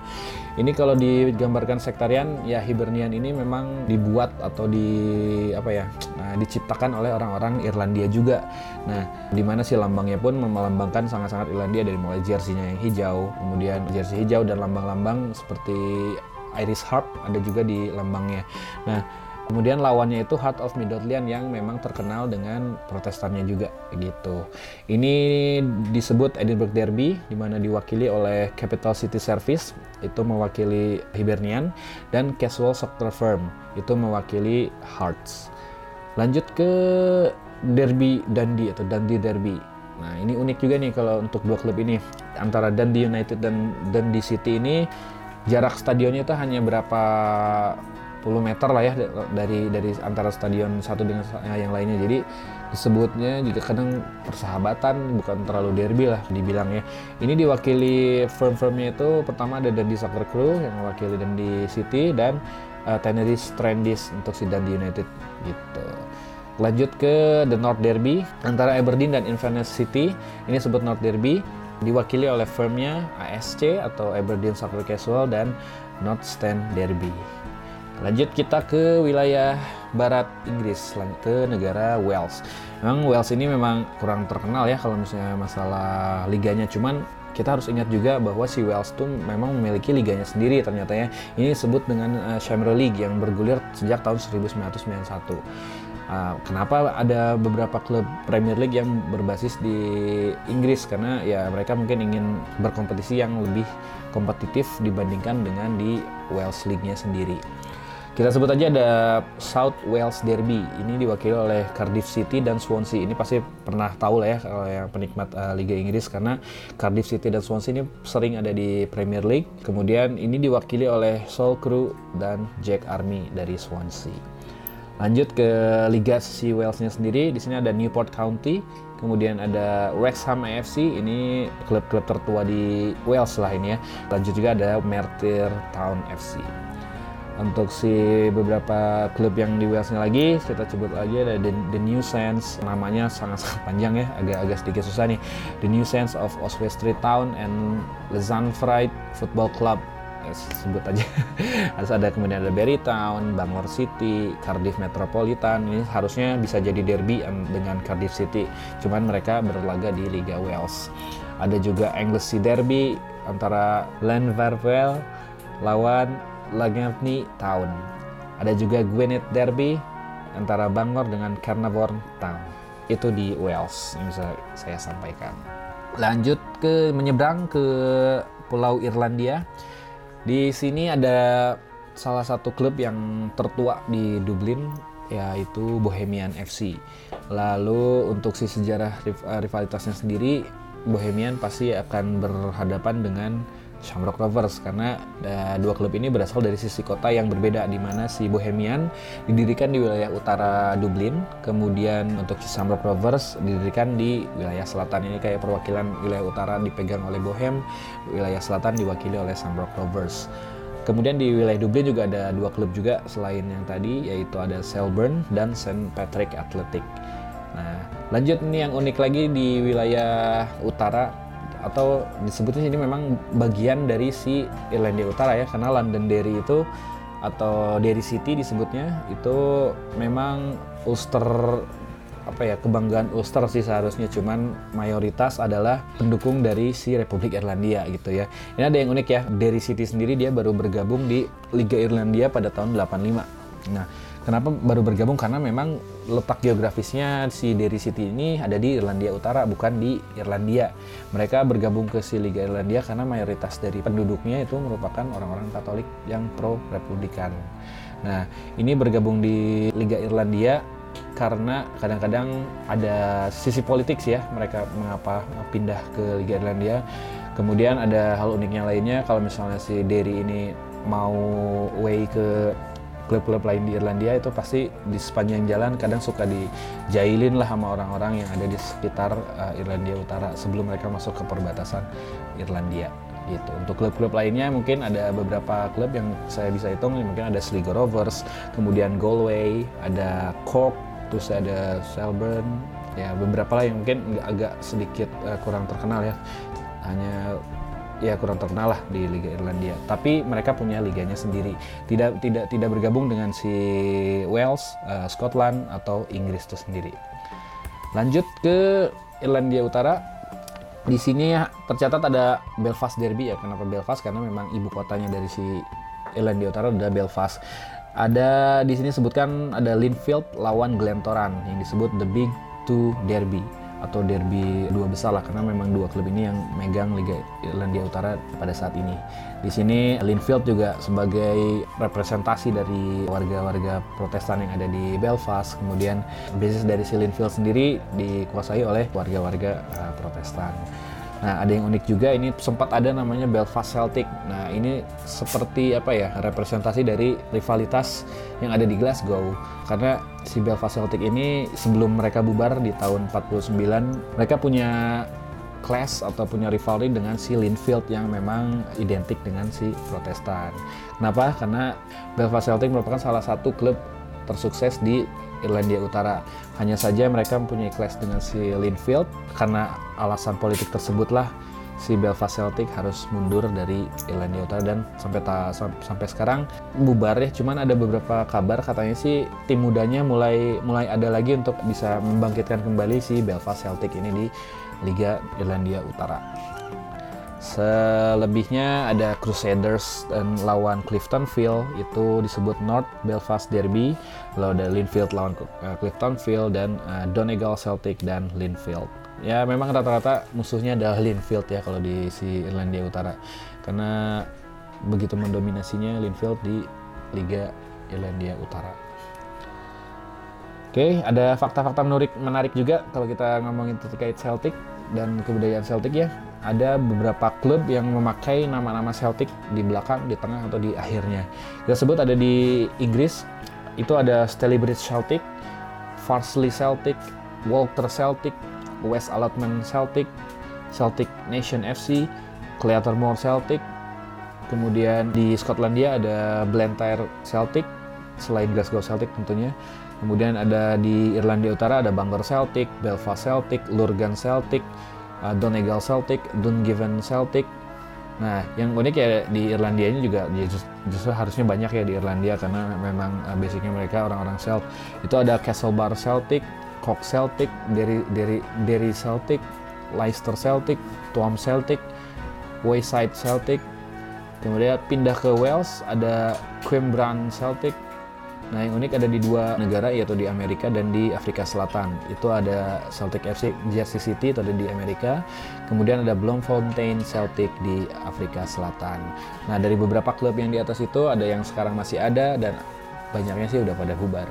Ini kalau digambarkan sektarian ya Hibernian ini memang dibuat atau di apa ya nah, diciptakan oleh orang-orang Irlandia juga. Nah, di mana si lambangnya pun melambangkan sangat-sangat Irlandia dari mulai jersey-nya yang hijau, kemudian jersey hijau dan lambang-lambang seperti Irish Harp ada juga di lambangnya. Nah, Kemudian lawannya itu Heart of Midlothian yang memang terkenal dengan protestannya juga gitu. Ini disebut Edinburgh Derby di mana diwakili oleh Capital City Service itu mewakili Hibernian dan Casual Soccer Firm itu mewakili Hearts. Lanjut ke Derby Dundee atau Dundee Derby. Nah, ini unik juga nih kalau untuk dua klub ini antara Dundee United dan Dundee City ini jarak stadionnya itu hanya berapa 10 meter lah ya dari dari antara stadion satu dengan yang lainnya. Jadi disebutnya juga kadang persahabatan bukan terlalu derby lah dibilang ya. Ini diwakili firm-firmnya itu pertama ada Dundee Soccer Crew yang mewakili Dundee City dan uh, Tenerife Strandis untuk si Dundee United gitu. Lanjut ke The North Derby antara Aberdeen dan Inverness City. Ini sebut North Derby diwakili oleh firmnya ASC atau Aberdeen Soccer Casual dan North Stand Derby. Lanjut kita ke wilayah barat Inggris, ke negara Wales. Memang Wales ini memang kurang terkenal ya kalau misalnya masalah liganya, cuman kita harus ingat juga bahwa si Wales tuh memang memiliki liganya sendiri ternyata ya. Ini disebut dengan uh, Champions League yang bergulir sejak tahun 1991. Uh, kenapa ada beberapa klub Premier League yang berbasis di Inggris karena ya mereka mungkin ingin berkompetisi yang lebih kompetitif dibandingkan dengan di Wales League-nya sendiri. Kita sebut aja ada South Wales Derby. Ini diwakili oleh Cardiff City dan Swansea. Ini pasti pernah tahu lah ya kalau yang penikmat uh, Liga Inggris karena Cardiff City dan Swansea ini sering ada di Premier League. Kemudian ini diwakili oleh Sol Crew dan Jack Army dari Swansea. Lanjut ke Liga si Walesnya sendiri. Di sini ada Newport County, kemudian ada Wrexham AFC. Ini klub-klub tertua di Wales lah ini ya. Lanjut juga ada Merthyr Town FC untuk si beberapa klub yang di Walesnya lagi kita sebut aja ada The, The New Sense namanya sangat-sangat [laughs] panjang ya agak-agak sedikit susah nih. The New Sense of Oswestry Town and Lezanfried Football Club. Ya, sebut aja. [laughs] Harus ada kemudian ada Barry Town, Bangor City, Cardiff Metropolitan. Ini harusnya bisa jadi derby dengan Cardiff City. Cuman mereka berlaga di Liga Wales. Ada juga Anglesey Derby antara Lanverwell lawan Llangefni Town ada juga Gwynedd Derby antara Bangor dengan Carnarvon Town itu di Wales yang bisa saya sampaikan lanjut ke menyeberang ke Pulau Irlandia. Di sini ada salah satu klub yang tertua di Dublin yaitu Bohemian FC. Lalu untuk si sejarah rivalitasnya sendiri Bohemian pasti akan berhadapan dengan Shamrock Rovers karena uh, dua klub ini berasal dari sisi kota yang berbeda di mana si Bohemian didirikan di wilayah utara Dublin, kemudian untuk si Shamrock Rovers didirikan di wilayah selatan ini kayak perwakilan wilayah utara dipegang oleh Bohem, wilayah selatan diwakili oleh Shamrock Rovers. Kemudian di wilayah Dublin juga ada dua klub juga selain yang tadi yaitu ada Selburn dan St Patrick Athletic. Nah, lanjut nih yang unik lagi di wilayah utara atau disebutnya ini memang bagian dari si Irlandia Utara ya karena London Derry itu atau Derry City disebutnya itu memang Ulster apa ya kebanggaan Ulster sih seharusnya cuman mayoritas adalah pendukung dari si Republik Irlandia gitu ya. Ini ada yang unik ya, Derry City sendiri dia baru bergabung di Liga Irlandia pada tahun 85. Nah, Kenapa baru bergabung? Karena memang letak geografisnya si Derry City ini ada di Irlandia Utara, bukan di Irlandia. Mereka bergabung ke si Liga Irlandia karena mayoritas dari penduduknya itu merupakan orang-orang Katolik yang pro-republikan. Nah, ini bergabung di Liga Irlandia karena kadang-kadang ada sisi politik sih ya mereka mengapa pindah ke Liga Irlandia. Kemudian ada hal uniknya lainnya kalau misalnya si Derry ini mau away ke klub-klub lain di Irlandia itu pasti di sepanjang jalan kadang suka dijailin lah sama orang-orang yang ada di sekitar uh, Irlandia Utara sebelum mereka masuk ke perbatasan Irlandia gitu. Untuk klub-klub lainnya mungkin ada beberapa klub yang saya bisa hitung mungkin ada Sligo Rovers, kemudian Galway, ada Cork, terus ada Selburn, ya beberapa lah yang mungkin agak sedikit uh, kurang terkenal ya. Hanya ya kurang terkenal lah di Liga Irlandia. Tapi mereka punya liganya sendiri. Tidak tidak tidak bergabung dengan si Wales, uh, Scotland atau Inggris itu sendiri. Lanjut ke Irlandia Utara. Di sini ya, tercatat ada Belfast Derby ya. Kenapa Belfast? Karena memang ibu kotanya dari si Irlandia Utara adalah Belfast. Ada di sini sebutkan ada Linfield lawan Glentoran yang disebut the Big Two Derby atau derby dua besar lah karena memang dua klub ini yang megang Liga Irlandia Utara pada saat ini. Di sini Linfield juga sebagai representasi dari warga-warga Protestan yang ada di Belfast. Kemudian bisnis dari si Linfield sendiri dikuasai oleh warga-warga uh, Protestan. Nah, ada yang unik juga ini sempat ada namanya Belfast Celtic. Nah, ini seperti apa ya? representasi dari rivalitas yang ada di Glasgow. Karena si Belfast Celtic ini sebelum mereka bubar di tahun 49, mereka punya clash atau punya rivalry dengan si Linfield yang memang identik dengan si Protestan. Kenapa? Karena Belfast Celtic merupakan salah satu klub tersukses di Irlandia Utara. Hanya saja mereka mempunyai clash dengan si Linfield karena alasan politik tersebutlah si Belfast Celtic harus mundur dari Irlandia Utara dan sampai ta, sampai sekarang bubar ya. Cuman ada beberapa kabar katanya sih tim mudanya mulai mulai ada lagi untuk bisa membangkitkan kembali si Belfast Celtic ini di Liga Irlandia Utara. Selebihnya ada Crusaders dan lawan Cliftonville itu disebut North Belfast Derby. Lalu ada Linfield lawan uh, Cliftonville dan uh, Donegal Celtic dan Linfield. Ya memang rata-rata musuhnya adalah Linfield ya kalau di si Irlandia Utara. Karena begitu mendominasinya Linfield di Liga Irlandia Utara. Oke, ada fakta-fakta menarik, menarik juga kalau kita ngomongin terkait Celtic dan kebudayaan Celtic ya ada beberapa klub yang memakai nama-nama Celtic di belakang, di tengah atau di akhirnya. Kita sebut ada di Inggris itu ada Stalybridge Celtic, Farsley Celtic, Walter Celtic, West Allotment Celtic, Celtic Nation FC, Clayton Celtic. Kemudian di Skotlandia ada Blantyre Celtic, selain Glasgow Celtic tentunya. Kemudian ada di Irlandia Utara ada Bangor Celtic, Belfast Celtic, Lurgan Celtic, uh, Donegal Celtic, Dungiven Celtic. Nah, yang unik ya di Irlandia ini juga ya just- justru harusnya banyak ya di Irlandia karena memang uh, basicnya mereka orang-orang Celt. Itu ada Castlebar Celtic, Cork Celtic, Derry, Derry, Derry Celtic, Leicester Celtic, Tuam Celtic, Wayside Celtic. Kemudian pindah ke Wales ada Queanbeyan Celtic. Nah, yang unik ada di dua negara yaitu di Amerika dan di Afrika Selatan. Itu ada Celtic FC Jersey City itu ada di Amerika. Kemudian ada Bloemfontein Celtic di Afrika Selatan. Nah, dari beberapa klub yang di atas itu ada yang sekarang masih ada dan banyaknya sih udah pada bubar.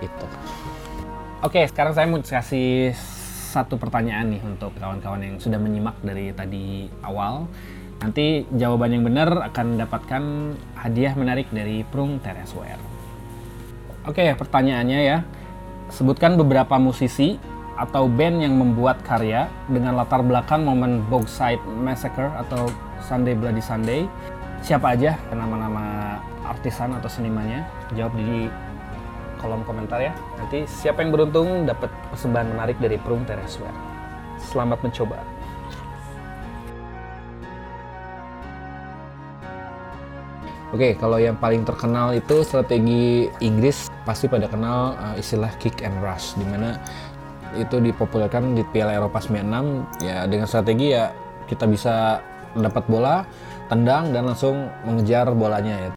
Itu. Oke, sekarang saya mau kasih satu pertanyaan nih untuk kawan-kawan yang sudah menyimak dari tadi awal. Nanti jawaban yang benar akan mendapatkan hadiah menarik dari Prung Tereswear. Oke, pertanyaannya ya. Sebutkan beberapa musisi atau band yang membuat karya dengan latar belakang momen Bogside Massacre atau Sunday Bloody Sunday. Siapa aja nama-nama artisan atau senimannya? Jawab di kolom komentar ya. Nanti siapa yang beruntung dapat persembahan menarik dari Prung Tereswear. Selamat mencoba. Oke, kalau yang paling terkenal itu strategi Inggris pasti pada kenal uh, istilah kick and rush, di mana itu dipopulerkan di Piala Eropa 96 ya dengan strategi ya kita bisa mendapat bola, tendang dan langsung mengejar bolanya ya.